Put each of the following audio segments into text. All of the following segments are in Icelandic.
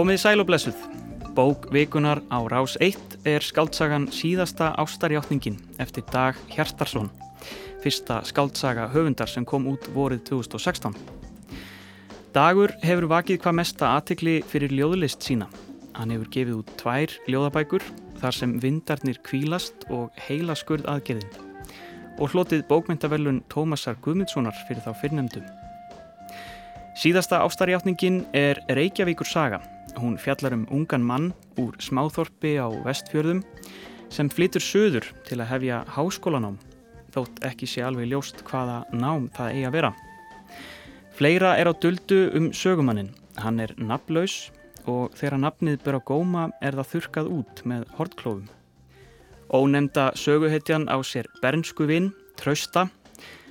Komið sæl og blessuð. Bók vikunar á Rás 1 er skaldsagan síðasta ástarjáttningin eftir Dag Hjartarsson, fyrsta skaldsaga höfundar sem kom út vorið 2016. Dagur hefur vakið hvað mesta aðtikli fyrir ljóðlist sína. Hann hefur gefið út tvær ljóðabækur þar sem vindarnir kvílast og heila skurð aðgerðin og hlotið bókmyndavellun Tómasar Guðmundssonar fyrir þá fyrrnemdum. Síðasta ástarjáttningin er Reykjavíkur saga. Hún fjallar um ungan mann úr smáþorpi á vestfjörðum sem flytur söður til að hefja háskólanám, þótt ekki sé alveg ljóst hvaða nám það eigi að vera. Fleira er á döldu um sögumannin. Hann er naflaus og þegar nafnið á góma er það þurkað út með hortklófum. Ónemda söguhetjan á sér bernsku vinn, Trausta.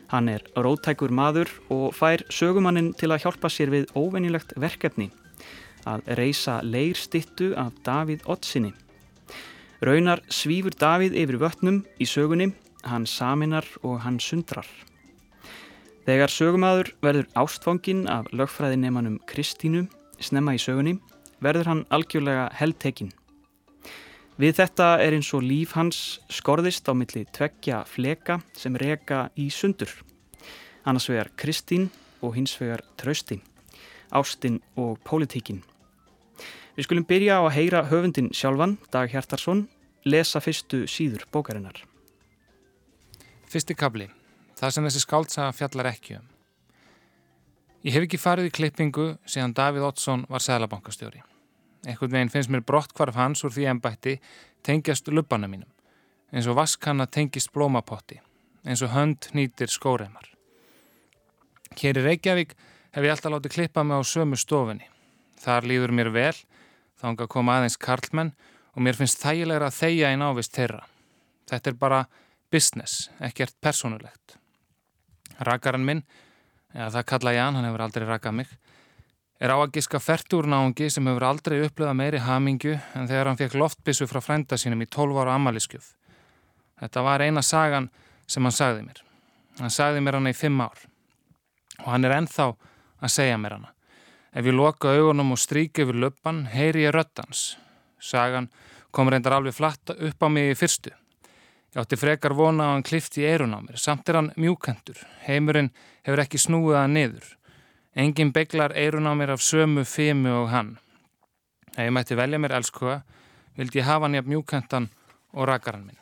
Hann er rótækur maður og fær sögumannin til að hjálpa sér við óvenilegt verkefni að reysa leirstittu af Davíð Ottsinni. Raunar svífur Davíð yfir vötnum í sögunni, hann saminar og hann sundrar. Þegar sögumadur verður ástfangin af lögfræðinemanum Kristínu snemma í sögunni, verður hann algjörlega heldtekinn. Við þetta er eins og líf hans skorðist á milli tveggja fleka sem reka í sundur. Annars vegar Kristín og hins vegar Trausti, Ástinn og Pólitíkin. Við skulum byrja á að heyra höfundin sjálfan, Dag Hjartarsson, lesa fyrstu síður bókarinnar. Fyrsti kabli. Það sem þessi skáldsaga fjallar ekki um. Ég hef ekki farið í klippingu síðan Davíð Ottsson var sælabankastjóri. Ekkert veginn finnst mér brottkvarf hans úr því ennbætti tengjast lubbana mínum. Eins og vaskanna tengist blómapotti. Eins og hönd nýtir skóreimar. Hér í Reykjavík hef ég alltaf látið klippa mig á sömu stofunni. Þar líður mér vel, þá hanga koma aðeins karlmenn og mér finnst þægilegra að þeia í návist þeirra. Þetta er bara business, ekkert personulegt. Rakaran minn, eða það kalla ég hann, hann hefur aldrei rakað mig, er á að giska fertúrnáungi sem hefur aldrei upplöða meiri hamingu en þegar hann fekk loftbissu frá frænda sínum í 12 ára ammaliðskjöf. Þetta var eina sagan sem hann sagði mér. Hann sagði mér hana í 5 ár og hann er ennþá að segja mér hana. Ef ég loka augunum og strík yfir löppan, heyri ég röttans. Sagan kom reyndar alveg flatt upp á mig í fyrstu. Ég átti frekar vona á hann klift í eirun á mér. Samt er hann mjúkendur. Heimurinn hefur ekki snúið að niður. Engin beglar eirun á mér af sömu fimu og hann. Ef ég mætti velja mér elskuða, vildi ég hafa hann jafn mjúkendan og rakaran minn.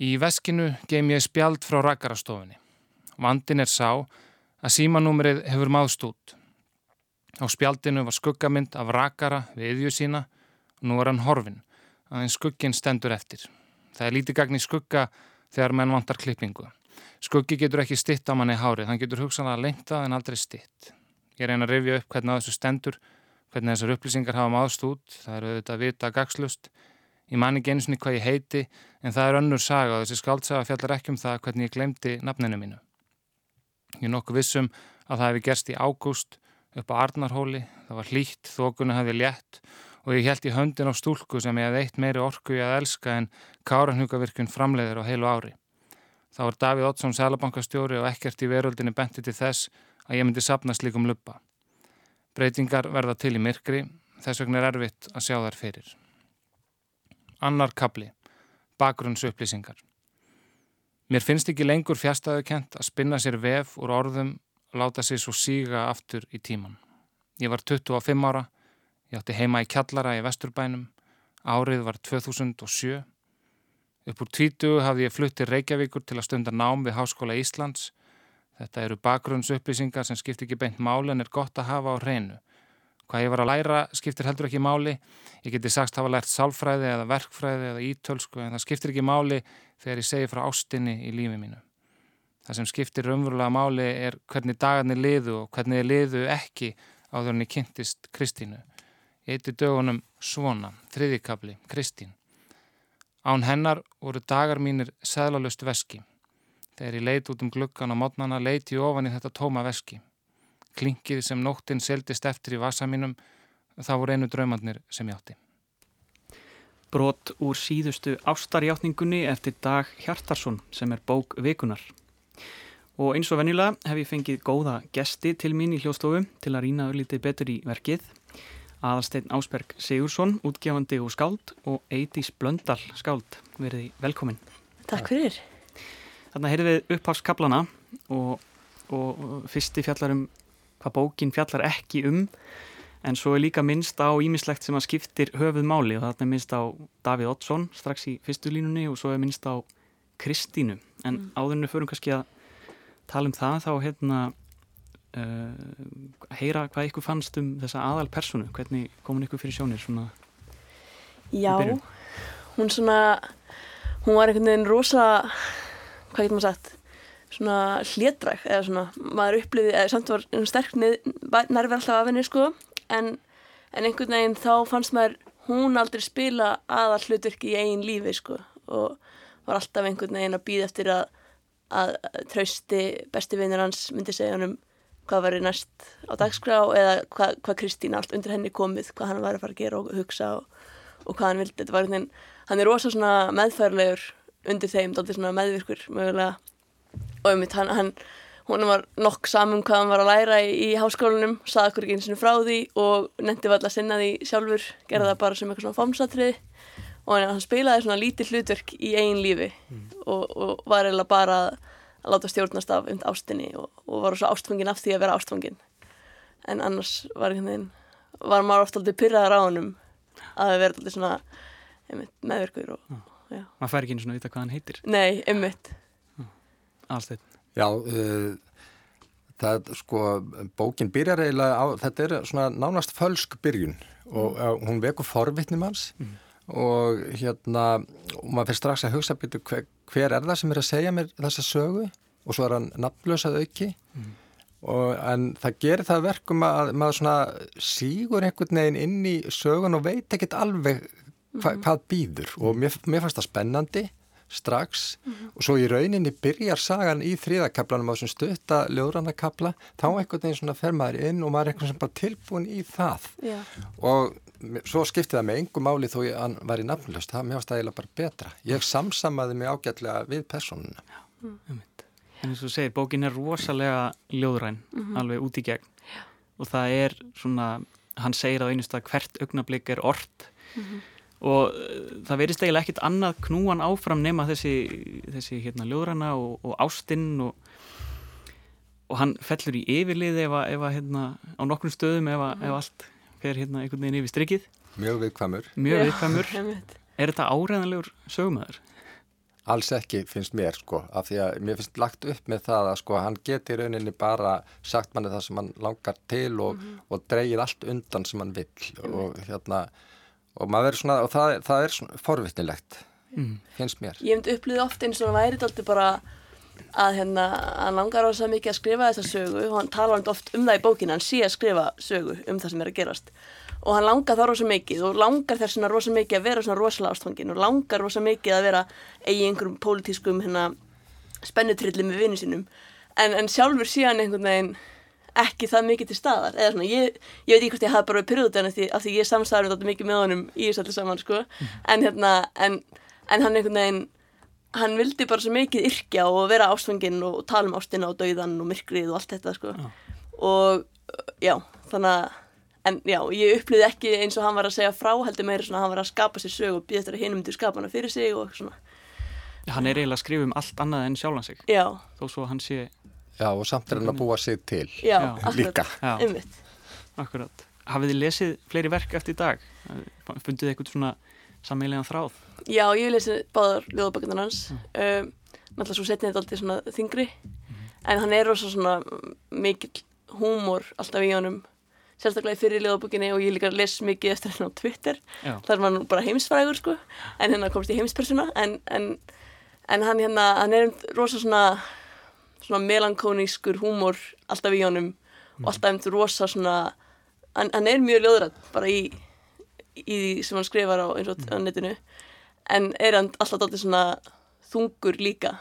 Í veskinu geim ég spjald frá rakarastofinni. Vandin er sá að símanúmerið hefur máðst út. Á spjaldinu var skuggamind af rakara við yðju sína og nú er hann horfin, aðeins skuggin stendur eftir. Það er lítið gagn í skugga þegar menn vantar klippingu. Skuggi getur ekki stitt á manni hárið, hann getur hugsanlega lengtað en aldrei stitt. Ég reyna að rifja upp hvernig á þessu stendur, hvernig þessar upplýsingar hafa máðst út, það eru auðvitað að vita gagslust. Ég man ekki eins og hvað ég heiti, en það er önnur saga og þessi skaldsaga fjallar ekki um það hvernig ég glemdi nafninu mínu. Ég nokkuð vissum að það hefði gerst í ágúst upp á Arnarhóli, það var hlýtt, þókunni hefði létt og ég held í höndin á stúlku sem ég hefði eitt meiri orku í að elska en káranhugavirkun framleiðir á heilu ári. Þá var Davíð Oddsson selabankastjóri og ekkert í veröldinni benti til þess að ég myndi sapna slíkum luppa. Breytingar verða til í myrkri, þess vegna er erfitt að sjá þær fyrir. Annar kabli, bakgrunns upplýsingar. Mér finnst ekki lengur fjastæðukent að spinna sér vef úr orðum láta sér svo síga aftur í tíman. Ég var 25 ára, ég átti heima í Kjallara í Vesturbænum, árið var 2007. Upp úr tvítu hafði ég fluttið Reykjavíkur til að stunda nám við Háskóla Íslands. Þetta eru bakgrunnsupplýsingar sem skiptir ekki beint máli en er gott að hafa á hreinu. Hvað ég var að læra skiptir heldur ekki máli. Ég geti sagst hafa lært sálfræði eða verkfræði eða ítölsku en það skiptir ekki máli þegar ég segi frá ástinni í lífi mínu. Það sem skiptir raunverulega máli er hvernig dagarnir liðu og hvernig þið liðu ekki áður en ég kynntist Kristínu. Heiti dögunum Svona, þriðikabli, Kristín. Án hennar voru dagar mínir sæðlalust veski. Þegar ég leit út um gluggan á mótnana leiti ég ofan í þetta tóma veski. Klinkið sem nóttinn seldist eftir í vasa mínum, það voru einu draumarnir sem ég átti. Brot úr síðustu ástarjáttningunni eftir Dag Hjartarsson sem er bók vikunar. Og eins og venjulega hef ég fengið góða gesti til mín í hljóstofu til að rýna auðvitið betur í verkið. Aðalsteinn Ásberg Sigursson, útgefandi og skáld og Eidís Blöndal skáld. Verði velkomin. Takk fyrir. Þarna heyrðum við uppháskablana og, og fyrsti fjallar um hvað bókin fjallar ekki um en svo er líka minnst á ímislegt sem að skiptir höfuð máli og þarna er minnst á Davíð Oddsson strax í fyrstu línunni og svo er minnst á Kristínu. En mm. áðurinu förum kannski að tala um það þá hérna uh, heyra hvað ykkur fannst um þessa aðal personu, hvernig komin ykkur fyrir sjónir svona Já, hún svona hún var einhvern veginn rosa hvað getur maður sagt svona hlétræk eða svona maður upplifið, eða samt var sterk nærverð alltaf af henni sko. En, en einhvern veginn þá fannst maður hún aldrei spila aðal hlutverki í eigin lífi sko. Og var alltaf einhvern veginn að býða eftir að, að trausti besti vinnir hans myndi segja hann um hvað verið næst á dagskrá eða hvað, hvað Kristín allt undir henni komið, hvað hann var að fara að gera og hugsa og, og hvað hann vildi. Þetta var einhvern veginn, hann er rosa svona meðfærlegur undir þeim, þetta er svona meðvirkur mögulega og um þetta, hann, hann, hún var nokk saman hvað hann var að læra í, í háskólanum, saði okkur ekki eins og frá því og nefndi var alltaf að sinna því sjálfur, gerða það bara sem eitthvað svona fómsatriði og hann spilaði svona lítið hlutverk í eigin lífi mm. og, og var eiginlega bara að láta stjórnast af um ástinni og, og var svo ástfangin af því að vera ástfangin en annars var, hérna, var maður ofta alltaf pyrraðar á hannum að það verði alltaf svona einmitt, meðverkur og, já. maður fær ekki svona að vita hvað hann heitir nei, einmitt Alsteit Já, uh, það sko bókin byrjar eiginlega á þetta er svona nánast fölsk byrjun og uh, hún vekur forvittnum hans mm. og hérna og maður fyrir strax að hugsa byrju hver hver er það sem er að segja mér þessa sögu og svo er hann nafnlösað auki mm. og, en það gerir það verkum að maður svona sígur einhvern veginn inn í sögun og veit ekkert alveg hva, mm. hvað býður og mér, mér fannst það spennandi strax mm. og svo í rauninni byrjar sagan í þrýðakablanum á þessum stutta ljóðrannakabla þá einhvern veginn svona fer maður inn og maður er einhvern veginn bara tilbúin í það yeah. og svo skipti það með engum máli þó ég hann var í nafnlust, það mér ást að eiginlega bara betra. Ég samsamaði mig ágætlega við personuna. Mm. En eins og segir, bókin er rosalega ljóðræn, mm -hmm. alveg út í gegn Já. og það er svona, hann segir á einust að hvert augnablík er orrt mm -hmm. Og uh, það verist eiginlega ekkit annað knúan áfram nema þessi, þessi hérna, ljóðræna og, og ástinn og, og hann fellur í yfirlið ef að hérna, á nokkrum stöðum ef, að, ef allt fer hérna einhvern veginn yfir strikið Mjög viðkvæmur Mjög viðkvæmur Er þetta áræðanlegur sögumæður? Alls ekki finnst mér sko af því að mér finnst lagt upp með það að sko hann geti rauninni bara sagt manni það sem hann langar til og, mm -hmm. og dreigir allt undan sem hann vill mm -hmm. og hérna og svona og það, það er svona forvittnilegt mm. finnst mér. Ég hef upplýðið oft eins og það væri þetta bara að hérna, hann langar á þess að mikið að skrifa þessa sögu og hann tala oft um það í bókinu, hann sé að skrifa sögu um það sem er að gerast. Og hann langar þá rosa mikið og langar þess svona rosa mikið að vera svona rosalega ástfangin og langar rosa mikið að vera eigi einhverjum pólitískum hérna, spennutrilli með vinnu sínum. En, en sjálfur sé hann einhvern veginn ekki það mikið til staðar eða svona, ég, ég veit ekki hvort ég hafa bara af því, af því ég samsæður þetta mikið með honum í þessu allir saman sko, mm. en hérna en, en hann einhvern veginn hann vildi bara svo mikið yrkja og vera ástfanginn og tala um ástina og dauðan og myrkrið og allt þetta sko. Já. og já, þannig að en já, ég upplýði ekki eins og hann var að segja frá heldur meira svona hann var að skapa sér sög og býða þetta hinum til skapana fyrir sig og svona Hann er eiginlega að skrifa um allt annað en sjálfan sig Þó svo hann sé Já, og samt er hann að búa sig til Já, já. líka Akkurat, Akkurat Hafið þið lesið fleiri verk eftir í dag? Fundið þið eitthvað svona sammeiligan þráð? Já, ég lesi báðar ljóðabökunar hans mm. um, náttúrulega svo setnið þetta alltaf svona þingri mm. en hann er rosa svona mikill húmor alltaf í honum sérstaklega í fyrir ljóðabökinni og ég líka les mikið eftir henn á Twitter Já. þar var hann bara heimsfrægur sko en hérna komst í heimspersona en, en, en hann hérna, hann er rosa svona svona melankónískur húmor alltaf í honum. Mm. og alltaf um rosa svona hann, hann er mjög ljóðrætt bara í í sem hann skrifar á eins og á netinu. En er hann alltaf alltaf svona þungur líka?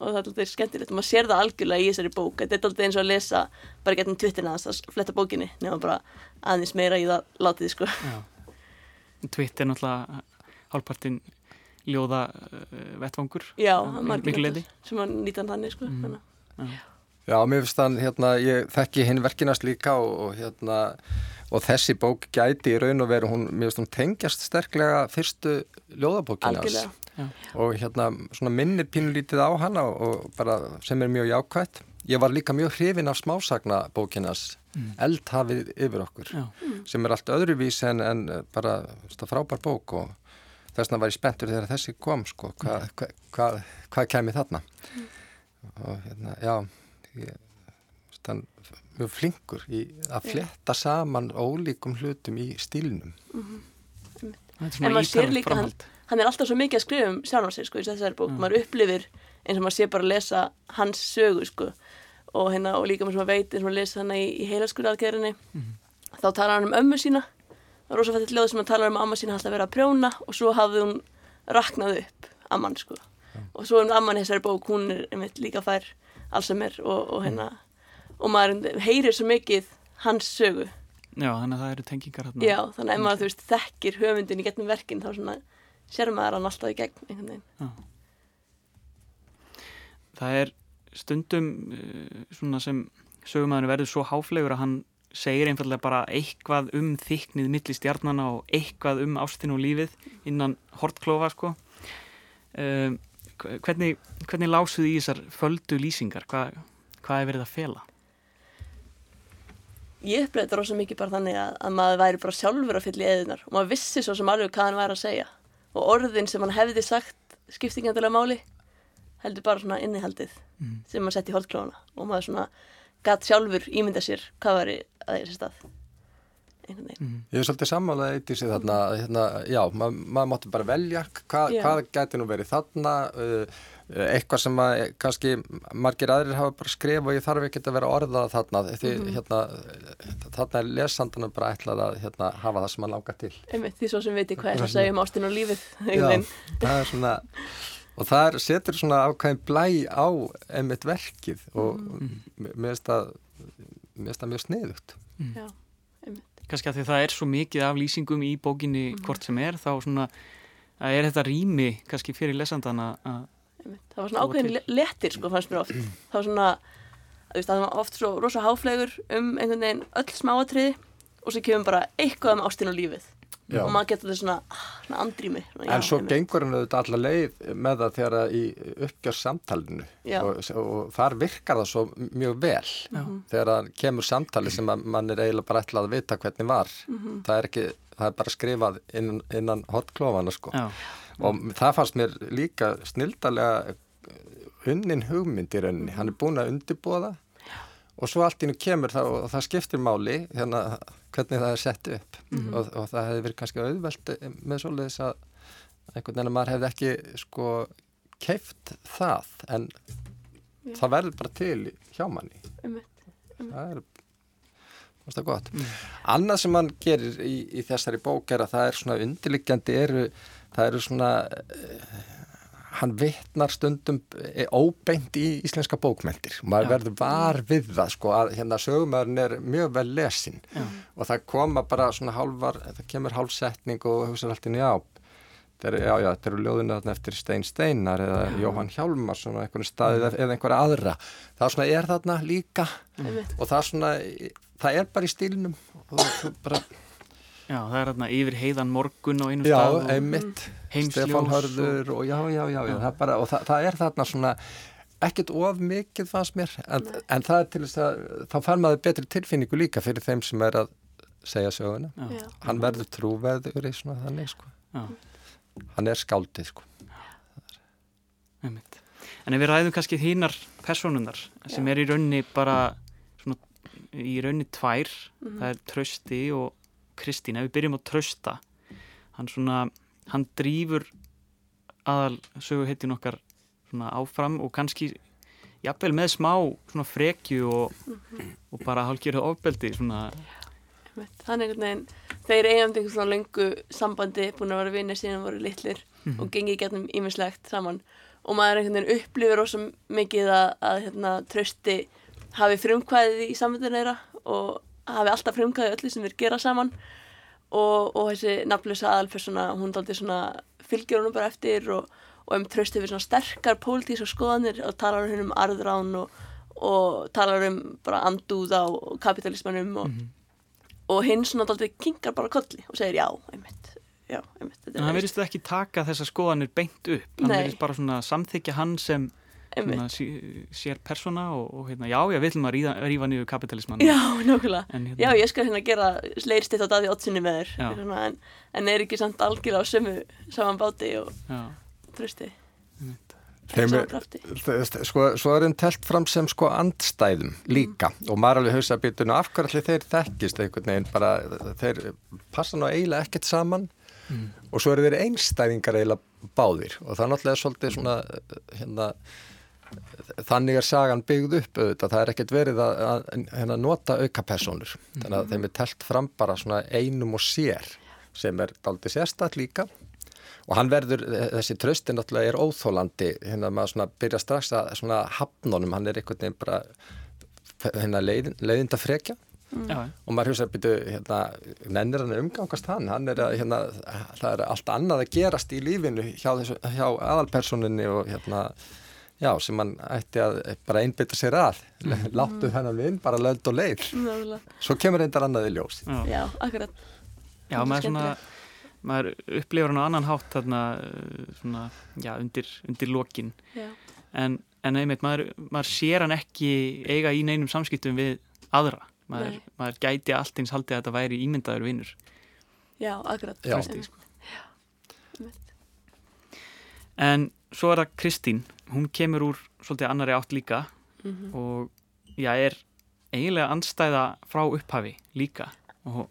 Og það er alltaf skemmtilegt og maður sér það algjörlega í þessari bók. Þetta er alltaf eins og að lesa bara getum Twitterna að fletta bókinni nema bara aðeins meira í það látið sko. Twitter er náttúrulega hálfpartinn ljóða uh, vettvangur Já, miklu leiti sem að nýta hann þannig sko mm. Já. Já, mér finnst þann, hérna, ég þekki hinn verkinast líka og, og hérna og þessi bók gæti í raun og veru hún, mér finnst hún tengjast sterklega fyrstu ljóðabókinans og hérna svona minnir pínulítið á hana og, og bara sem er mjög jákvægt ég var líka mjög hrifin af smásagna bókinas mm. eldhafið yfir okkur Já. sem er allt öðruvís en, en bara frábær bók og þess vegna var ég spenntur þegar þessi kom sko, hvað hva, hva, hva kemur þarna. Mm. og hérna, já ég stann mjög flinkur í að fletta saman ólíkum hlutum í stílnum. Mm -hmm. en maður sér líka hann, hann er alltaf svo mikið að skrifa um sjálf á sig sko í þessari bók, mm. maður upplifir eins og maður sé bara að lesa hans sögu sko. Og, hérna, og líka maður sem maður veit eins og maður lesa hann í, í heilaskurðargerðinni mm. þá talar hann um ömmu sína það er rosalega ljóð sem hann talar um að amma sína alltaf verið að prjóna og svo hafði hún raknað upp amman sko ja. og svo um amman þessari bók hún er einmitt líka fær alls sem er og, og hérna og maður heyrir svo mikið hans sögu Já, þannig að það eru tengingar hérna. Já, þannig að ef maður, þú veist, þekkir höfundin í getnum verkin, þá svona sér maður hann alltaf í gegn einhvern veginn Já. Það er stundum uh, svona sem sögumæðinu verður svo háflegur að hann segir einfallega bara eitthvað um þyknið milli stjarnana og eitthvað um ástin og lífið innan hortklofa sko uh, hvernig, hvernig lásuðu í þessar földu lýsingar hvað, hvað er verið að fela? Ég uppleði þetta rosa mikið bara þannig að, að maður væri bara sjálfur að fylla í eðunar og maður vissi svo sem alveg hvað hann væri að segja og orðin sem hann hefði sagt skiptingandilega máli heldur bara svona innihaldið mm. sem maður sett í holdklóna og maður svona gatt sjálfur ímynda sér hvað var að þessi stað. Mm. Ég er svolítið sammálað eitt í sig þarna, hérna, já, mað, maður mátti bara velja hvað, hvað geti nú verið þarna uh, eitthvað sem að kannski margir aðrir hafa bara skrif og ég þarf ekki að vera orðað þarna því mm -hmm. hérna, þarna er lesandunum bara ætlað að hérna, hafa það sem maður langar til. Einmitt, Því svo sem viti hvað er að segja um ástin og lífið Já, það er svona og það setur svona ákveðin blæ á einmitt verkið og mm. mér finnst það mjög sniðugt. Mm. Já, einmitt. Kannski að því það er svo mikið af lýsingum í bókinni mm. hvort sem er, þá svona að er þetta rými kannski fyrir lesandana að það var svona ákveðin letir sko fannst mér oft. Það var svona, það var oft svo rosa háflegur um einhvern veginn öll smáatriði og svo kemur bara eitthvað um ástin og lífið Já. og maður getur þetta svona, ah, svona andrými En svo heimil. gengur hann auðvitað alla leið með það þegar í uppgjör samtalinu og, og þar virkar það svo mjög vel. Já. þegar það kemur samtali sem mann er eiginlega bara ætlað að vita hvernig var. Mm -hmm. það, er ekki, það er bara skrifað innan, innan hotklófana sko. Og það fannst mér líka snildalega unnin hugmynd í rauninni, hann er búin að undirbúa það. Og svo allt innu kemur það og það skiptir máli hérna hvernig það er sett upp mm -hmm. og, og það hefði verið kannski auðvelt með svolítið að einhvern veginn að maður hefði ekki sko keift það en Já. það verður bara til hjá manni um, um. það er það er gott mm. annað sem mann gerir í, í þessari bók er að það er svona undirliggjandi eru það eru svona uh, hann vittnar stundum eh, óbeint í íslenska bókmyndir maður verður var við það sko að hérna sögumæðurinn er mjög vel lesin Já. og það koma bara svona hálfar, það kemur hálfsetning og hugsaður alltaf já Er, já, já, þetta eru ljóðinu eftir Stein Steinar eða já. Jóhann Hjálmarsson eða einhverja aðra. Það svona er þarna líka. Mm. og það svona, það er bara í stílinum og það bara Já, það er hérna yfir heiðan morgun og einu stað Já, einmitt, Stefan Hörður og, og já, já, já, já. Það, bara, það, það er þarna svona ekkert of mikið fannst mér en, en það er til þess að þá fann maður betri tilfinningu líka fyrir þeim sem er að segja söguna já. hann verður trúveður í svona þannig sko. hann er skáldið sko. En ef við ræðum kannski þínar personunar sem er í raunni bara svona, í raunni tvær mm -hmm. það er trösti og Kristín, ef við byrjum að trösta hann svona, hann drýfur aðal söguhettin okkar svona áfram og kannski jafnvel með smá svona frekju og, mm -hmm. og bara hálfgerðu ofbeldi svona Þannig einhvern veginn, þeir eigandi einhvern svona lungu sambandi, búin að vera vinir síðan voru litlir mm -hmm. og gengi gætnum ímislegt saman og maður einhvern veginn upplifir ósum mikið að, að hérna, trösti hafi frumkvæðið í samvindinu þeirra og hafi alltaf frumkvæði öllu sem þeir gera saman og, og þessi nafnlösa aðalpersona hún daldi svona fylgjur honum bara eftir og, og um tröst yfir svona sterkar pólitísk skoðanir og talar hún um arðrán og, og talar um bara andúð á kapitalismannum og, og hinn svona aldrei kingar bara kolli og segir já, einmitt, já, einmitt En hann veist, verðist ekki taka þessar skoðanir beint upp. Hann Nei. verðist bara svona samþykja hann sem svona, sér persóna og, og hérna, já, ég vil maður ríða, rífa niður kapitalismann. Já, nákvæmlega. En, hérna, Já, ég skal hérna gera leirstitt á daði oddsinni með þér. Svona, en, en er ekki samt algjörlega á sömu saman báti og er- veist, sko, svo er þeim telt fram sem sko andstæðum líka. Og maður alveg hausa býtun og af hverju allir þeir þekkist einhvern veginn? Bara, þeir passa nú eiginlega ekkert saman. Og svo eru þeir einstæðingar eiginlega báðir. Og það er náttúrulega svolítið svona hérna þannig er sagan byggð upp auðvitað, það er ekkert verið að, að hérna, nota auka personur þannig að þeim er telt fram bara svona einum og sér sem er daldið sérstætt líka. Og hann verður, þessi trösti náttúrulega er óþólandi, hérna maður svona byrja strax að svona hafnunum, hann er einhvern veginn bara hérna leiðin, leiðinda frekja. Já, og maður hugsa að byrju, hérna, nennir hann að umgangast hann, hann er að, hérna, það er allt annað að gerast í lífinu hjá, hjá aðalpersoninni og hérna, já, sem hann ætti að bara einbytta sér að, láttu hennar vinn, bara lönd og leið, svo kemur reyndar annað í ljós. já. Já, akkurat Já, maður svona, maður upplifur hann á annan hátt þarna, uh, svona, já, undir, undir lokin. Já, En, en einmitt, maður, maður sér hann ekki eiga í neinum samskiptum við aðra. Maður, maður gæti allt eins haldið að þetta væri ímyndaður vinnur. já, akkurat Já. Trausti, sko. En svo er það Kristín, hún kemur úr svolítið annari átt líka Mhm. og já, er eiginlega andstæða frá upphafi líka og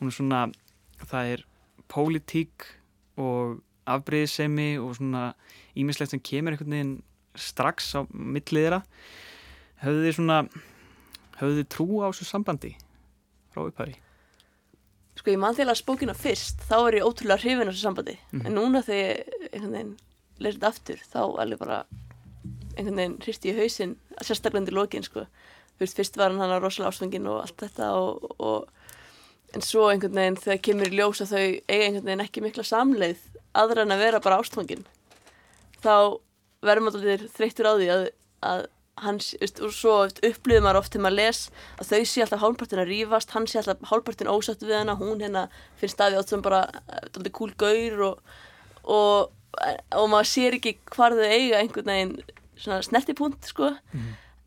hún er svona, það er pólitík og afbreyðisemi og svona ímislegt sem kemur einhvern veginn strax á milliðra höfðu þið svona höfðu þið trú á þessu sambandi frá upphafi? Sko ég man þegar að spókina fyrst þá er ég ótrúlega hrifin á þessu sambandi Mhm. en núna þegar ég einhvern veginn lesið aftur þá alveg bara einhvern veginn hristi ég hausinn sérstaklega undir lokin sko. Fyrst, fyrst var hann hann að rosalega ástfangin og allt þetta og, og en svo einhvern veginn þegar kemur í ljós að þau eiga einhvern veginn ekki mikla samleið aðra en að vera bara ástfangin þá verður maður allir þreyttur á því að, að hans, og svo upplifir maður oft þegar maður les að þau sé alltaf hálfpartin að rífast, hann sé alltaf hálfpartin ósatt við hana, hún hérna finnst staði átt sem bara kúl gaur og, og, og maður sér ekki hvar þau eiga einhvern veginn svona snertipunkt sko.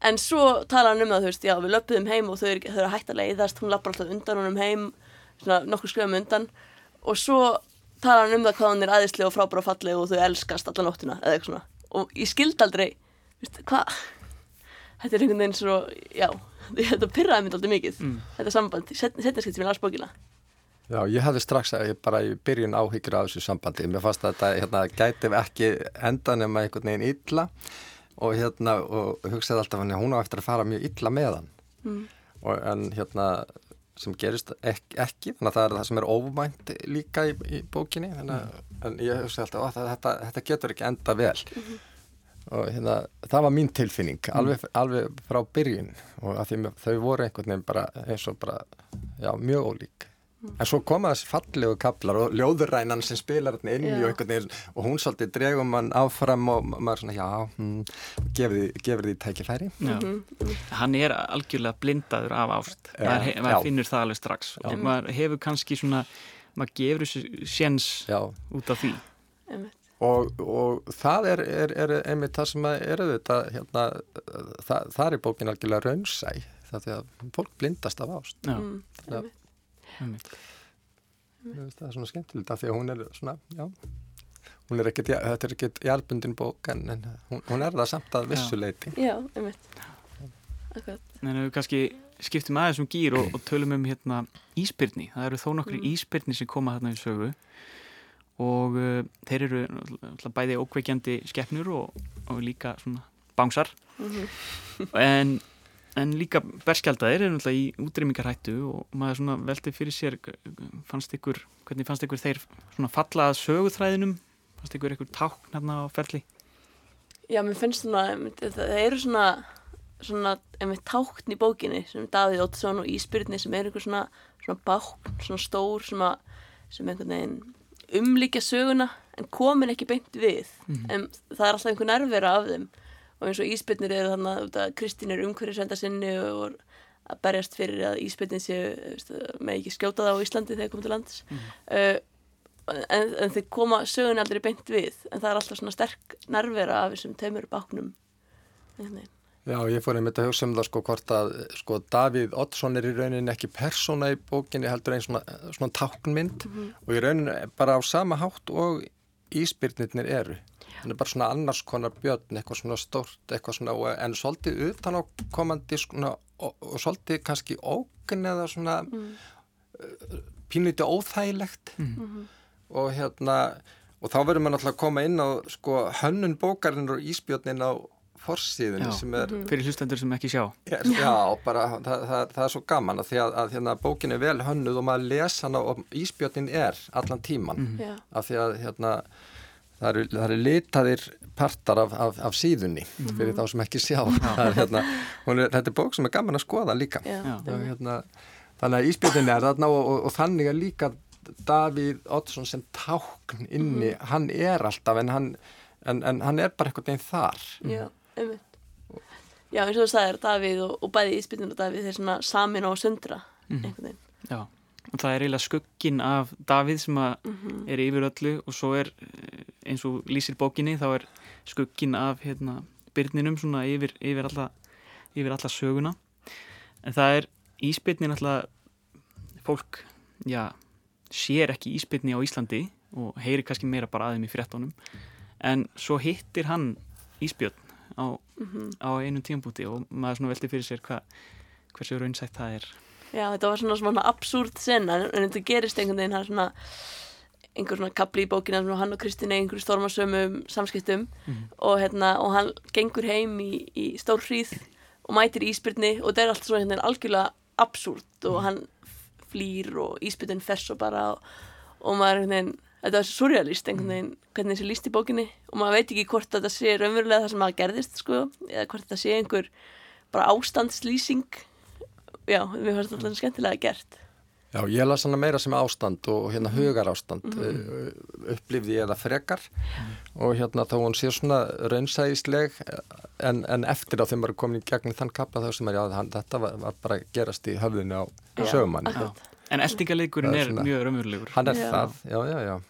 En svo tala hann um það, þú veist, já við löpuðum heim og þau eru, þau eru hægt að leiðast, hún lappar alltaf undan honum heim, svona nokkur skrifum undan. Og svo tala hann um það hvað hann er aðeinslega og frábæra og falleg og þau elskast alla nóttina eða eitthvað svona. Og ég skildi aldrei, hvað þetta er einhvern veginn svo, já þetta pyrraði mér aldrei mikið Mm. þetta samband, setna skipt sem ég las bókina Já, ég hefði strax að ég bara í byrjun áhyggjur af þessu sambandi. Mér fannst að þetta hérna, gæti ekki enda nema einhvern veginn illa og, hérna, og hugsaði alltaf hann hún á eftir að fara mjög illa með hann. mm. Og, en hérna sem gerist ek, ekki, þannig að það er það sem er óvænt líka í, í bókinni. Þannig, að- En ég hugsaði alltaf að þetta, þetta getur ekki enda vel. Og hérna, það var mín tilfinning, alveg, alveg frá byrjun og að því þau voru einhvern veginn bara eins og bara, já, mjög ólík. En svo koma þessi fallegu kaplar og ljóðurænan sem spilar hérna inn í Já. og einhvern veginn og hún svolítið dregum mann áfram og maður svona, já, hm, gefur því, gefur því tækifæri. Já. Hann er algjörlega blindaður af ást. Já, maður, maður já. finnur það alveg strax. Og maður hefur kannski svona, maður gefur þessu séns Já, út af því. og, og það er, er, er einmitt það sem að er auðvitað, hérna, það, það er bókin algjörlega raunsæ, það því að fólk blindast af ást. Já, Mm, Já. einmitt. Það er svona skemmtilegt af því að hún er svona, já, hún er ekkert, þetta er ekkert jálbundin bók en, en hún, hún er það samt að vissu leiti. já, einmitt En við kannski skiptum aðeins um gýr og, og tölum um hérna íspyrni. Það eru þó nokkri Mm. íspyrni sem koma þarna í sögu og uh, þeir eru náttúrulega bæði ókveikjandi skeppnur og, og líka svona bánsar Mhm. en, en líka berskjaldaðir eru náttúrulega í útrýmingarhættu og maður svona veldi fyrir sér fannst ykkur, hvernig fannst ykkur þeir svona falla að söguþræðinum? Fannst ykkur ykkur tákn hérna á ferli? Já, mér finnst svona það eru svona svona, tákn í bókinni sem Davíð Óttsson og Ísbyrni sem er einhver svona, svona bákn, svona stór sem, að, sem einhvern veginn umlíkja söguna en komin ekki beint við. En það er alltaf einhver nærvera af þeim og eins og íspilnir eru þannig að Kristín er umhverjusvenda sinni og að berjast fyrir að íspilnin séu með ekki skjóta það á Íslandi þegar komið til lands. Mm. uh, en, en þeir koma sögun aldrei beint við en það er alltaf svona sterk nervera af þessum teimur báknum. Já, ég fór einmitt að hugsa um það sko hvort að sko Davíð Oddsson er í rauninni ekki persóna í bókinni heldur einn svona, svona táknmynd. Mm -hmm. og í rauninni bara á sama hátt og íspyrnirnir eru hann er bara svona annars konar björn eitthvað svona stort eitthvað svona en svolítið utan á komandi svona, og, og svolítið kannski ógun eða svona mm. uh, pínlítið óþægilegt mm -hmm. og hérna og þá verður maður náttúrulega að koma inn á sko hönnun bókarinn og íspjörnin á forsíðunni sem er mhm. fyrir hlustendur sem ekki sjá er, já, bara það, það, það er svo gaman að því að, að hérna, bókin er vel hönnuð og maður lesa hana og íspjörnin er allan tíman mm -hmm. af því að hérna það eru, það eru litaðir partar af, af, af síðunni mm -hmm. fyrir þá sem ekki sjá. Er, hérna, er, þetta er bók sem er gaman að skoða líka. Og, hérna, þannig að íspjöldin er þarna og, og, og þannig er líka Davíð Oddsson sem tákn inni, mm -hmm. hann er alltaf en hann, en, en hann er bara eitthvað einn þar. Já, einmitt. Já, eins og þú sagðir, Davíð og bæði íspjöldin og Davíð þeir svona samin og sundra mm -hmm. einhvern veginn. Já og það er eiginlega skuggin af Davíð sem mm -hmm. er yfir öllu og svo er eh, eins og lýsir bókinni þá er skuggin af hérna, byrninum svona yfir, yfir, alla, yfir alla söguna en það er íspilnin alltaf fólk já, sér ekki íspilni á Íslandi og heyri kannski meira bara aðeim í frettónum en svo hittir hann íspjörn á, mm -hmm. á einu tímbúti og maður veldi fyrir sér hva, hversu raunsætt það er Já, þetta var svona svona absúrt senna en þetta gerist einhvern veginn svona einhver svona kapli í bókina sem hann og Kristín er einhverju stormasömum samskiptum mm -hmm. og hérna og hann gengur heim í, í stór hríð og mætir íspyrni og þetta er allt svona hérna algjörlega absúrt og mhm. hann flýr og íspyrnin fess og bara og, og maður einhvern veginn þetta er surrealist einhvern mhm. veginn hvernig þessi líst í bókinni og maður veit ekki hvort þetta sé raunverulega það sem maður gerðist sko eða hvort þetta sé einhver bara ástandslýsing já, við fannst alltaf skemmtilega gert. Já, ég las hana meira sem ástand og hérna mhm. hugar ástand mm -hmm. upplifði ég það frekar. Mm. og hérna þá hún sé svona raunsæðisleg en, en eftir á þeim var komin í gegn þann kapla þá sem er, já, hann, þetta var, var bara gerast í höfðinu á sögumanni. En eldingaleikurinn er, er mjög raunverulegur. Hann er já. það, já, já, já.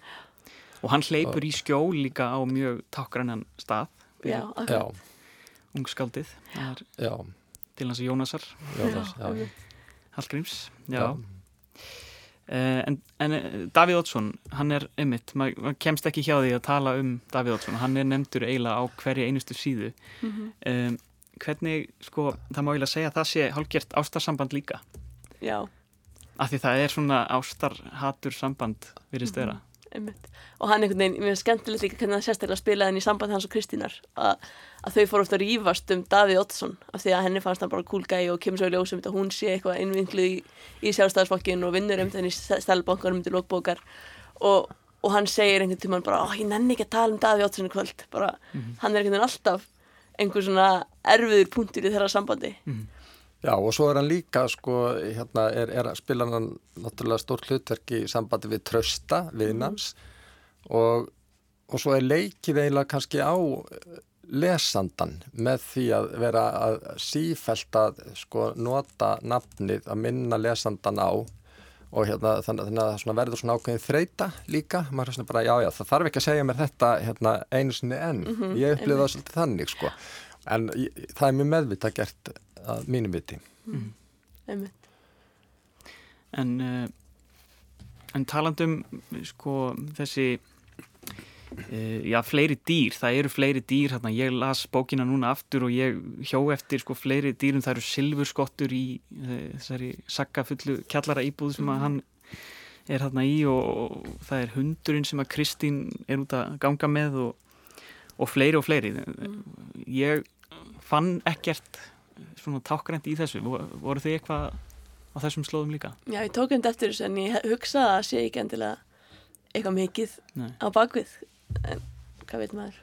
Og hann hleypur í skjól líka á mjög takkrannan stað. Já, ok Ungskaldið Já til hans Jónasar. Hallgríms já. Uh, en, en eh, Davíð Ótsson hann er ymmit, maður kemst ekki hjá því að tala um Davíð Ótsson, hann er nefndur eiginlega á hverja einustu síðu. Mm -hmm. um, hvernig, sko, það má eiginlega segja að það sé hálfgjert ástarsamband líka. Já. Af því það er svona ástarhatur samband virðist vera. mm -hmm einmitt. og hann einhvern veginn, mér finnst skemmtilegt líka hvernig það sérstaklega spilaði henni í samband hans og Kristínar að, að þau fór ofta að rýfast um Davíð Ottsson af því að henni fannst hann bara cool guy og kemur svo í ljósum að hún sé eitthvað innvinklu í, í sjálfstæðarsfokkin og vinnur um þenni stælbankanum til lókbókar og, og hann segir einhvern tíman bara, ég nenni ekki að tala um Davíð Ottsson í kvöld, bara mm -hmm. hann er einhvern veginn alltaf einhver svona erfiður punktur í þeirra sambandi mm -hmm. Já og svo er hann líka sko, hérna er, er spila hann náttúrulega stór hlutverk í sambandi við trösta viðnams mm. og, og svo er leikið eiginlega kannski á lesandan með því að vera að sífælt að sko nota nafnið að minna lesandan á. Og hérna þannig að það verður svona ákveðin þreita líka, maður er svona bara já já það þarf ekki að segja mér þetta hérna einu sinni enn, mm -hmm, ég upplýði það svolítið þannig sko. En ég, það er mjög meðvita gert að mínum viti mm. en uh, en talandum sko þessi uh, já fleiri dýr, það eru fleiri dýr hérna, ég las bókina núna aftur og ég hjó eftir sko fleiri dýrum það eru silfurskottur í uh, þessari sakkafullu kjallara íbúð sem að mm. hann er hérna í og, og það er hundurinn sem að Kristín er út að ganga með og, og fleiri og fleiri mm. ég fann ekkert svona tákgrænt í þessu voru þið eitthvað á þessum slóðum líka? Já, ég tók undir eftir þessu en ég hugsaði að sé ekki endilega eitthvað mikið Nei. á bakvið en hvað veit maður?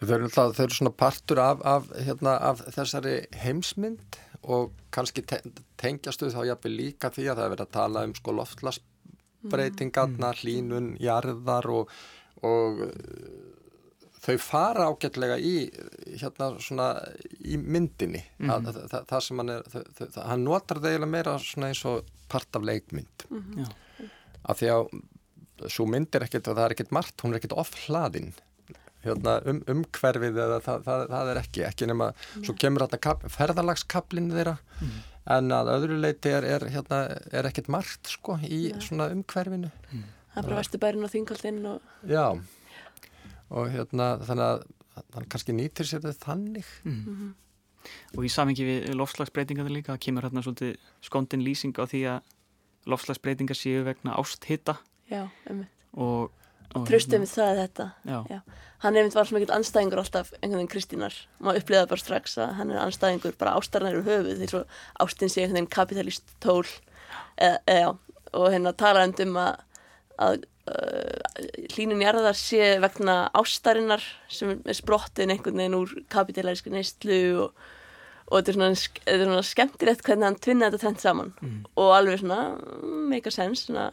Þau eru, það, þau eru svona partur af, af, hérna, af þessari heimsmynd og kannski te tengjastu þá jáfnveg líka því að það er verið að tala um sko loftlasbreytingarna, mm. hlínun, jarðar og, og þau fara ágætlega í, hérna, svona, í myndinni mm -hmm. það, það, það sem hann er þau, hann notar það eiginlega meira svona eins og part af leikmynd mm -hmm. af því að svo mynd er ekkert, það er ekkert margt, hún er ekkert ofhlaðinn hérna, um, umhverfið eða það, það er ekki, ekki nema, mm. svo kemur hérna ferðalagskablinu þeirra mm. en að öðru leiti er, er, hérna, er ekkert margt sko í svona umhverfinu mm. Það er bara vestubærin og þingaldinn og... Já og hérna þannig að hann kannski nýtir sér þetta þannig mm. Mm -hmm. og í samingi við lofslagsbreytingar líka, það kemur hérna svolítið skondin lýsing á því að lofslagsbreytingar séu vegna ásthitta já, og, og tröstum við það þetta já. Já. hann er einmitt var svo mikill anstæðingur alltaf einhvern veginn Kristínar, maður upplifaði bara strax að hann er anstæðingur, bara ástarnar eru höfuð því svo ástinn sé einhvern veginn kapitalist tól eða, eða, og hérna tala um að, að uh, hlínun jarðar sé vegna ástarinnar sem er sprottin einhvern veginn úr kapitalærisku neistlu og, og þetta er svona, þetta er svona skemmtilegt hvernig hann tvinna þetta trend saman mm. og alveg svona make a sense, svona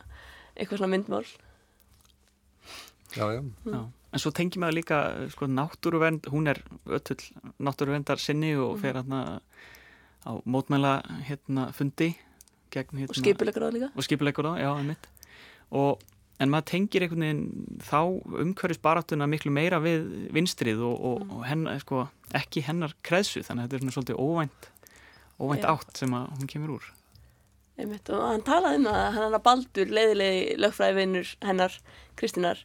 eitthvað svona myndmál Já, já, mm. já. En svo tengjum við líka, sko, náttúruvend hún er öll náttúruvendar sinni og mm. fer hérna á mótmæla hérna fundi gegn, hérna, og skipulegur á líka og skipulegur á, já, einmitt og en maður tengir einhvern veginn þá umhverfis baráttuna miklu meira við vinstrið og, og, mm. og hennar, sko, ekki hennar kreðsu þannig að þetta er svona svolítið óvænt óvænt ja. átt sem að hún kemur úr Einmitt, og hann talaði um að hann er baldur leiðilegi lögfræðivinnur hennar Kristínar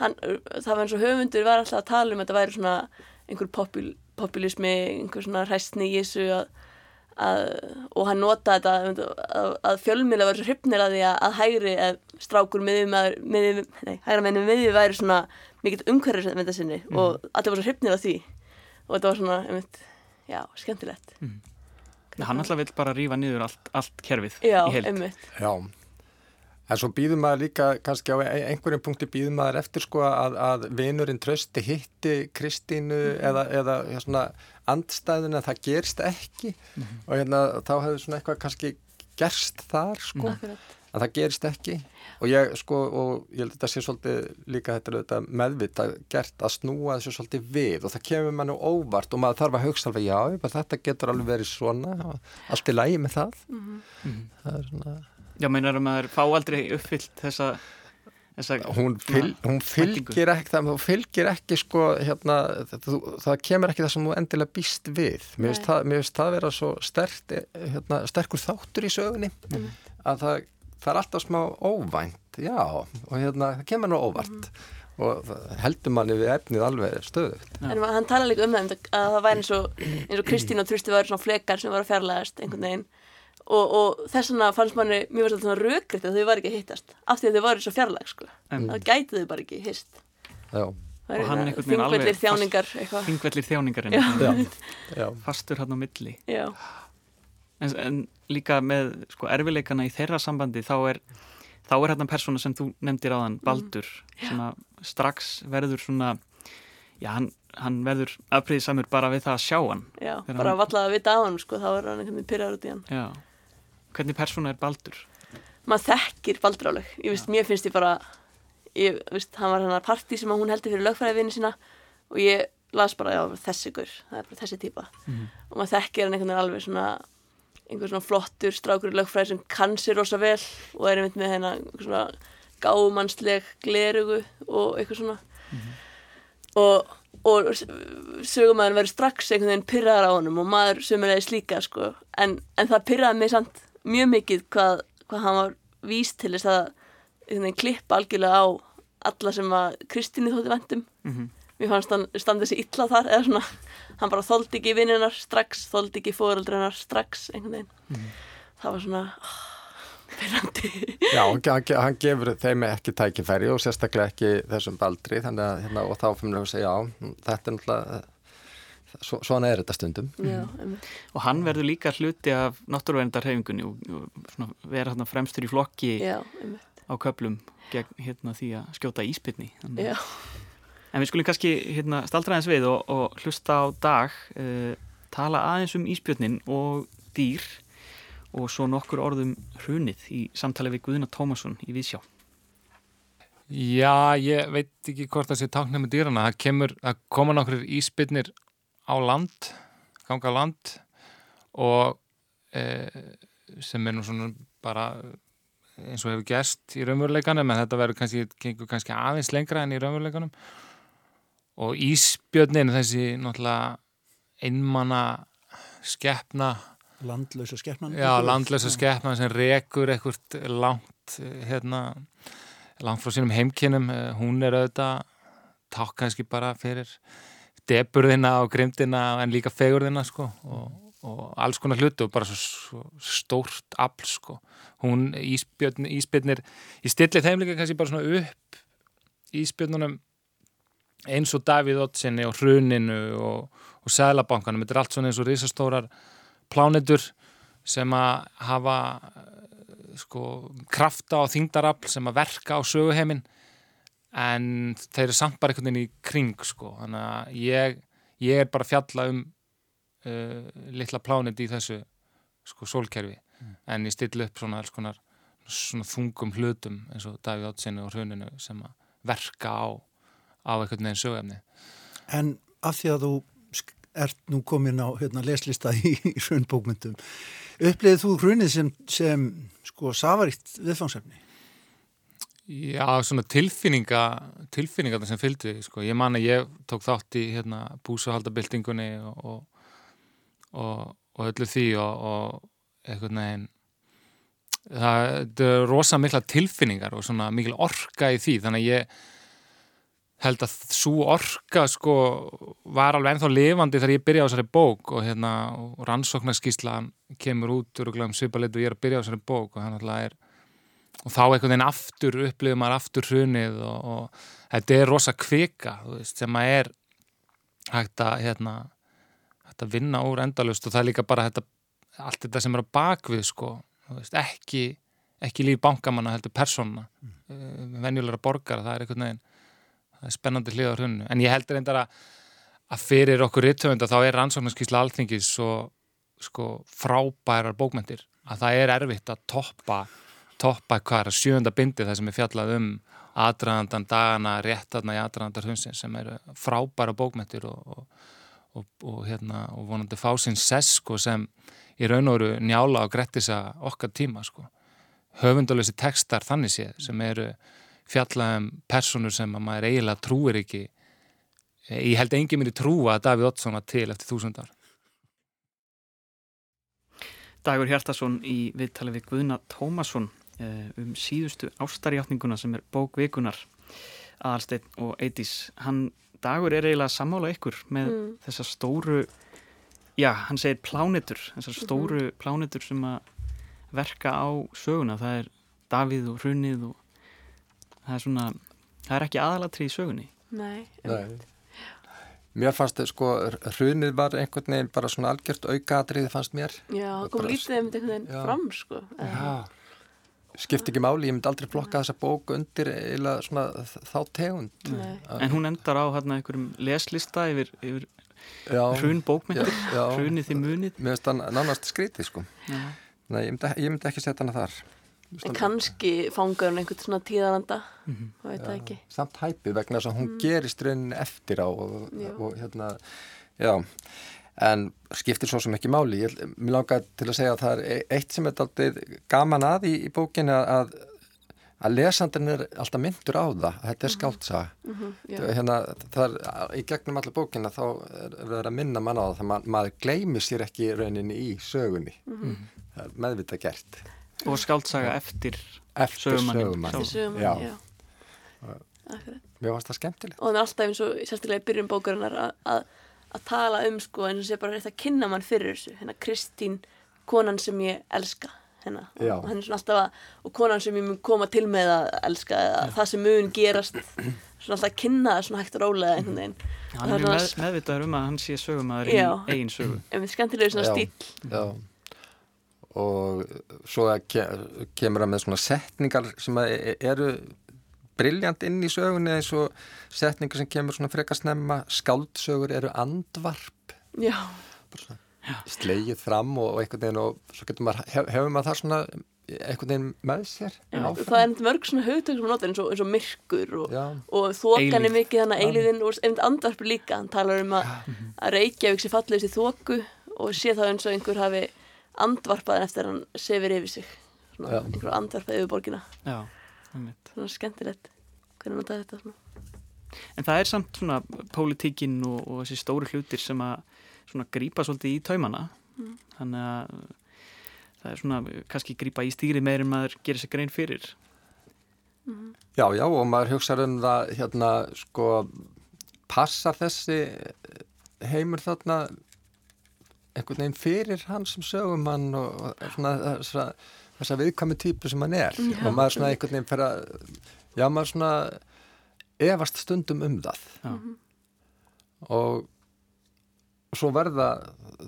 hann, það var eins og höfundur var alltaf að tala um að þetta væri svona einhver popul, populismi einhver svona hræstni í þessu að Að, og hann nota þetta að, að fjölmjöla verður hrypnir að því að, að hægri að strákur miðjum hægra mennum miðjum væri svona mikill umhverfis með þessinni mm. og allir voru svo hrypnir að því og þetta var svona, einmitt, já, skemmtilegt mm. Hann alltaf vil bara rýfa niður allt, allt kerfið já, í heilt einmitt. Já, En svo býðum maður líka, kannski á e- einhverjum punkti býðum maður eftir sko að, að vinurinn trösti hitti Kristínu mm eða, eða ja, svona andstæðin að það gerst ekki mm -hmm. og hérna þá hefur svona eitthvað kannski gerst þar sko mm -hmm. að það gerst ekki og ég sko og ég held að þetta sé svolítið líka þetta meðvita gert að snúa þessu svolítið við og það kemur mann og óvart og maður þarf að hugsa alveg já, þetta getur alveg verið svona allt í lægi með það mhm. það er svona Já, meinar að maður fá aldrei uppfyllt þessa hún, fyl, hún fylgir ekki það, fylgir ekki sko, hérna, það, það kemur ekki það sem þú endilega býst við. Mér finnst það, það vera svo sterk, hérna, sterkur þáttur í sögunni mm. að það, það er alltaf smá óvænt já, og hérna, það kemur nú óvart. Mm. og heldur manni við efnið alveg stöðugt. En hann tala líka um það að það væri eins og, eins og Kristín og Trösti væri svona flekar sem var að fjarlægast einhvern veginn og, og þess vegna fannst manni mjög verið svona rökriðt að þau var ekki að hittast af því að þau var svo fjarlag sko. En það gæti þau bara ekki hist. Já. Og hann einhvern veginn alveg þjáningar þingvellir þjáningar fastur hann á milli. En, en líka með sko, erfileikana í þeirra sambandi þá er þá er hérna persóna sem þú nefndir á þann Baldur, mm. sem strax verður svona já, hann, hann verður afpriðisamur bara við það að sjá hann. Já, bara að valla að vita á hann sko, þá er hann einhvern veginn pyrjar út í hann. Já Hvernig persóna er Baldur? Maður þekkir Baldur áleg. Ég veist, mér finnst ég bara, ég veist, hann var hann að parti sem hún heldur fyrir lögfræðivinni sína og ég las bara, já, þessi gur, það er bara þessi típa. Mm -hmm. Og maður þekkir hann einhvern veginn alveg svona, einhver svona flottur strákur lögfræði sem kann sér rosa vel og er einmitt með einhver svona gámannsleg glerugu og eitthvað svona. Mm -hmm. Og og sögumæðin verður strax einhvern veginn pyrraðar á honum og maður sömulegis líka sko en, en það pyrraði mig samt mjög mikið hvað, hvað hann var víst til þess að klippa algjörlega á alla sem að Kristíni þótti vendum mm -hmm. mér fannst hann standið sér illa þar eða svona, hann bara þóldi ekki vinninar strax, þóldi ekki fóröldreinar strax einhvern veginn mm -hmm. það var svona Spennandi. Já, hann, hann gefur þeim ekki tækifæri og sérstaklega ekki þessum baldri þannig að hérna, og þá fyrir að segja já, þetta er náttúrulega svona er þetta stundum. Já, og hann verður líka hluti af náttúruvendarhefingunni og, og vera hérna, fremstur í flokki Já, á köplum gegn hérna, því að skjóta íspilni en við skulum kannski hérna, staldra aðeins við og, og hlusta á dag uh, tala aðeins um íspilnin og dýr og svo nokkur orðum hrunið í samtali við Guðina Tómasson í Vísjá Já, ég veit ekki hvort það sé táknum með dýrana. Það kemur, það koma nokkur íspilnir á land, ganga á land og e, sem er nú svona bara eins og hefur gerst í raunveruleikanum en þetta verður kannski, kannski aðeins lengra en í raunveruleikanum. Og Ísbjörnin þessi náttúrulega einmanna skeppna landlösa skeppnan já, landlösa skeppna sem rekur ekkert langt hérna, langt frá sínum heimkinnum hún er auðvitað takk kannski bara fyrir deburðina og grimdina en líka fegurðina sko og, og alls konar hlutu og bara svo, stórt afl sko. Hún íspjörnir í stillið þeim líka kannski bara svona upp íspjörnunum eins og Davíð Ottsinni og Hruninu og, og Sælabankanum, þetta er allt svona eins og risastórar plánitur sem að hafa sko krafta og þingdarafl sem að verka á söguheimin en þeir eru samt bara einhvern veginn í kring sko, þannig að ég, ég er bara fjalla um uh, litla plánit í þessu sko sólkerfi mm. en ég still upp svona alls konar svona þungum hlutum eins og Davíð Ottsinni og Hruninu sem að verka á á einhvern veginn sögumni. En af því að þú ert nú komin á hérna, leslista í, í hrunbókmyndum, uppliðið þú hrunið sem, sem sko safaritt viðfangsefni? Já, svona tilfinninga tilfinninga sem fylgdi, sko. Ég man að ég tók þátt í hérna, búsahaldabildingunni og, og, og, og öllu því og einhvern veginn það er rosa mikla tilfinningar og svona mikil orka í því, þannig að ég held að svo orka sko var alveg ennþá lifandi þegar ég byrja á þessari bók og hérna og rannsóknarskíslan kemur út og um svipalitt og ég er að byrja á þessari bók og hann alltaf er og þá einhvern veginn aftur upplifir maður aftur hrunið og, og þetta er rosa kvika veist, sem að er hægt að hérna hægt að vinna úr endalust og það er líka bara þetta, allt þetta sem er á bakvið sko veist, ekki, ekki líf bankamanna heldur persóna mm. Eh, venjulegra borgara, það er einhvern veginn það er spennandi hlið á hrunnu en ég heldur reyndar að, að fyrir okkur rittöfunda þá er rannsóknarskísla alþingis svo sko, frábærar bókmentir að það er erfitt að toppa toppa hvað að sjönda bindi það sem er fjallað um aðdraðandan dagana réttarna í aðdraðandar hrunsins sem eru frábæra bókmentir og, og, og, hérna, og vonandi fá sinn sess sko, sem í raun og veru njála og grettisa okkar tíma sko. höfundalösi tekstar þannig séð sem eru fjalla um personur sem að maður eiginlega trúir ekki ég held engin mér í trúa að Davíð Ottsson var til eftir þúsundar Dagur Hjartarsson í viðtali við Guðna Tómasson um síðustu ástarjáttninguna sem er bókvikunar aðalsteinn og Eidís hann Dagur er eiginlega að sammála ykkur með mm. þessa stóru já, hann segir plánitur þessar mhm. stóru mm -hmm. plánitur sem að verka á söguna, það er Davíð og Hrunið og það er svona, það er ekki aðalatri í sögunni Nei, Nei. Mér fannst þetta sko, hrunið var einhvern veginn bara svona algjört aukaðatrið fannst mér Já, kom lítið um einhvern veginn fram sko Já, skipt ekki máli, ég myndi aldrei flokka þessa bók undir eða svona þá tegund. Nei. En hún endar á hérna einhverjum leslista yfir, yfir hrun bókmyndir, hrunið því munið? Mér finnst það nánast skritið sko. Já. Nei, ég myndi, ég myndi ekki setja hana þar. En kannski fangar hún einhvern svona tíðaranda mm -hmm. það veit það ekki. Samt hæpið vegna þess að hún mm. gerist raunin eftir á og, og hérna já, en skiptir svo sem ekki máli. Ég vil langa til að segja að það er eitt sem er alltaf gaman að í, í bókinu að að lesandin er alltaf myndur á það. Þetta er mhm. skáltsa mm -hmm, hérna, það er í gegnum allir bókina þá er það að minna mann á það þannig að maður gleymir sér ekki rauninni í sögunni. Mm -hmm. það er meðvita gert. Og skáldsaga eftir, eftir sögumann. eftir sögumann, já, já. Mér finnst það skemmtilegt. Og það er alltaf eins og sérstaklega í byrjun bókarinnar að, að tala um sko eins og sé bara rétt að kynna mann fyrir þessu. Hérna Kristín, konan sem ég elska hérna. Og hann er svona alltaf að og konan sem ég mun koma til með að elska eða það sem mun gerast svona alltaf að kynna það svona hægt og rólega einhvern veginn. Hann er með, meðvitaður um að hann sé sögumæður í eigin sögu. En við skemmtilegur svona stíl Já. Og svo kemur það með svona setningar sem e, eru brilljant inn í sögunni eins og setningar sem kemur svona frekast nefna skáldsögur eru andvarp. Já. Slegið fram og, og einhvern veginn og svo getur maður, hef, hefur maður það svona einhvern veginn með sér? Já, það er mörg svona hugtök sem notar eins og, eins og myrkur og, og þokan er mikið þannig eiliðin og einmitt andvarpur líka. Hann talar um að, að Reykjavík sé fallegist í þoku og sé það eins og einhver hafi andvarpað eftir að hann sefir yfir sig. Svona einhver andvarpað yfir borgina. Já, einmitt. svona skemmtilegt. Hvernig notaði þetta svona? En það er samt svona pólitíkin og, og þessi stóru hlutir sem að svona grípa svolítið í taumana. Þannig að það er svona kannski grípa í stýri meir en maður gerir sér grein fyrir. Já, já, og maður hugsa um það hérna, sko passar þessi heimur þarna einhvern veginn fyrir hann sem sögumann og, og svona þessa, þessa viðkvæmi típu sem hann er Já. og maður svona einhvern veginn fyrir að já, maður svona efast stundum um það Já. og svo verða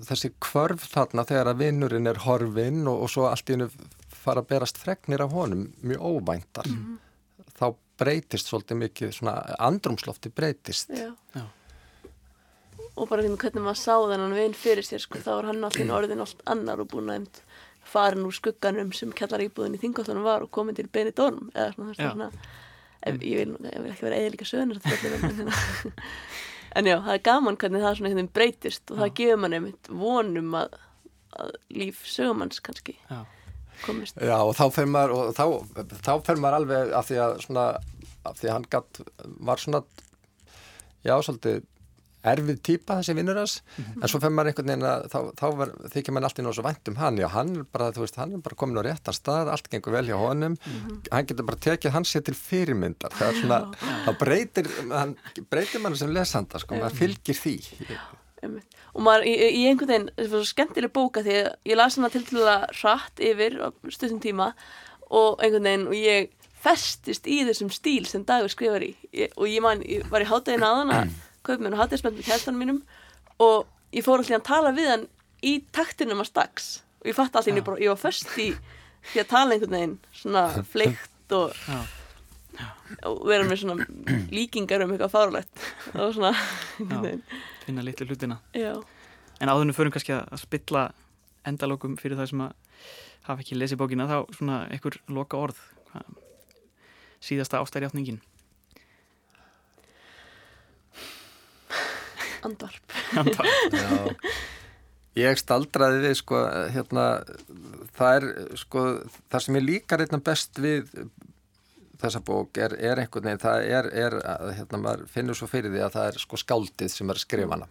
þessi kvörf þarna þegar að vinnurinn er horfinn og, og svo allt í hennu fara að berast fregnir af honum mjög óvæntar þá breytist svolítið mikið svona andrumslofti breytist Já. Já. og bara hérna hvernig maður sá þennan vinn fyrir sér sko, þá var hann alltaf orðin allt annar og búin að farin úr skugganum sem kellar íbúðin í þingáttunum var og komin til Benidorm eða svona, Já. svona ef, ég, vil, ég vil ekki vera sögurnir en, hérna. en já, það er gaman hvernig það svona breytist og það gefur mann einmitt vonum að, að líf sögumanns kannski Já. komist Já og þá fer maður og þá, þá fer maður alveg af því að svona af því að hann gatt var svona já svolítið erfið típa þessi vinnur hans. En svo fer maður einhvern veginn að þá, þá ver, þykir maður alltaf náttúrulega vænt um hann. Já hann er bara, þú veist, hann er bara komin á réttan stað allt gengur vel hjá honum. Hann getur bara tekið hans sér til fyrirmyndar. Það er svona, þá breytir hann breytir mann sem lesanda sko, maður fylgir því. Einmitt. og maður í, í einhvern veginn það var svo skemmtileg bóka því að ég las hana til til að hratt yfir stundum tíma og einhvern veginn og ég festist í þessum stíl sem Dagur skrifar í. Ég, og ég, man, ég var í hátægin aðan mér og hátægismenn með kæstanum mínum og ég fór alltaf að tala við hann í taktinum að stags og ég fatt alltaf ég, bara, ég var föst í því að tala einhvern veginn svona fleikt og, og vera með svona líkingar um eitthvað fárlegt og svona finna litlu hlutina. Já. En áðurnu förum kannski að spilla endalokum fyrir það sem að hafa ekki lesið bókina þá svona einhver loka orð Hvað- síðasta ástærjátningin andvarp. Já, ég staldraði við sko, hérna, það er sko, það sem ég líkar einna best við þessa bók er, er einhvern veginn, það er, er að, hérna, maður finnur svo fyrir því að það er sko skáldið sem er að skrifa hana.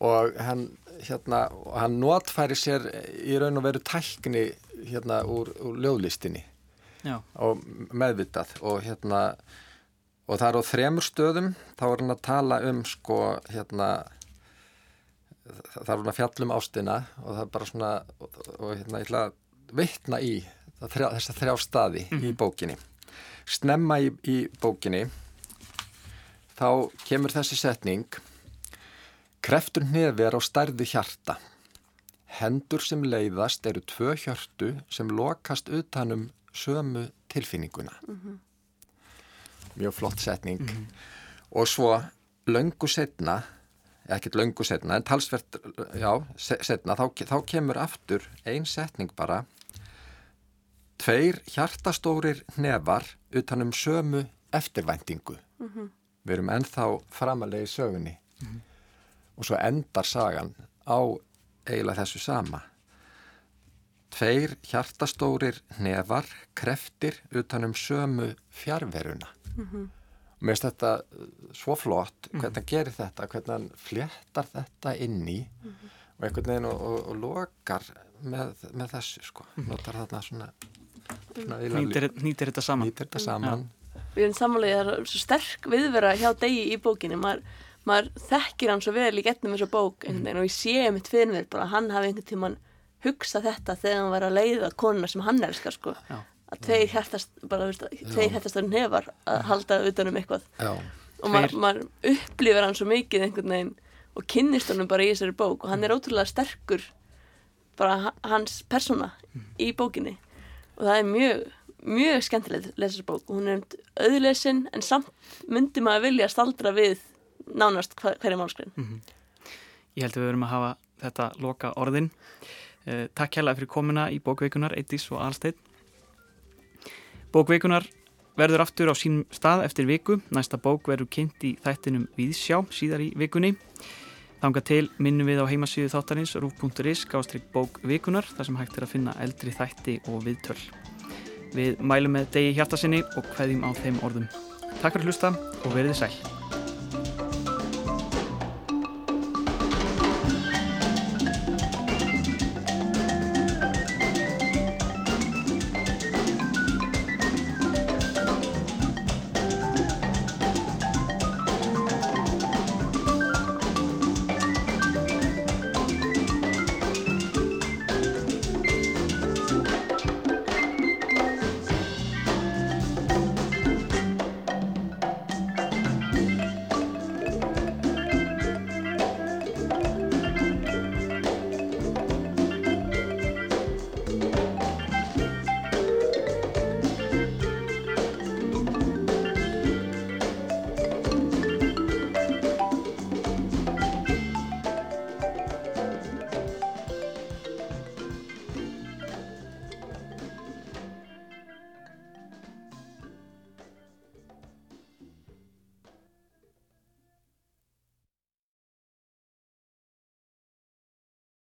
Og hann, hérna, hann notfæri sér í raun og veru tækni hérna úr, úr ljóðlistinni. Já, og meðvitað. Og hérna og það er á þremur stöðum. Þá er hann að tala um sko hérna það er hann að fjallum ástina og það er bara svona og, og hérna ég ætla að vitna í þrjá, þessa þrjá staði í bókinni. Snemma í, í bókinni þá kemur þessi setning. Kreftur nefi er á stærði hjarta. Hendur sem leiðast eru tvö hjörtu sem lokast utanum sömu tilfinninguna mjög flott setning. Og svo löngu setna ekkert löngu setna en talsvert já, se- setna, þá, þá kemur aftur ein setning bara. Tveir hjartastórir nefar utanum sömu eftirvæntingu. Við erum ennþá framalegi sögunni. Og svo endar sagan á eiginlega þessu sama. Tveir hjartastórir nefar kreftir utanum sömu fjárveruna og mér finnst þetta uh, svo flott hvernig hann gerir þetta, hvernig hann fléttar þetta inn í og einhvern veginn og, og, og lokar með, með þessu sko. Notar þarna svona, svona eiginlega nýtir, nýtir þetta saman. Nýtir þetta saman. Við erum samanlega, það er svo sterk viðvera hjá degi í bókinni. Maður, maður þekkir hann svo vel í getnum þessa bók einhvern veginn og ég sé mitt fyrir mér bara að hann hafi einhvern tímann hugsað þetta þegar hann var að leiða konuna sem hann elskar sko. Já. Að tveir hjartast bara, veist, tveir hjartast að nefar að halda utanum eitthvað. Já, og maður, maður upplifir hann svo mikið einhvern veginn og kynnist honum bara í þessari bók. Og hann er ótrúlega sterkur bara ha- hans persóna í bókinni. Og það er mjög mjög skemmtilegt að lesa þessa bók. Og hún er auðlesin en samt myndi maður vilja staldra við nánast hva- hverja málskrein Ég held að við verum að hafa þetta loka orðin. Eh, takk hérlega fyrir komuna í bókveikunar, Eitís og Alsteinn. Bókveikunar verður aftur á sínum stað eftir viku. Næsta bók verður kynnt í þættinum Víðsjá síðar í vikunni. Þanga til minnum við á heimasíðu þáttarins rúf.is gástrygg bókveikunar þar sem hægt er að finna eldri þætti og viðtöl. Við mælum með degi hjartasinni og hveðjum á þeim orðum. Takk fyrir hlusta og verið sæl.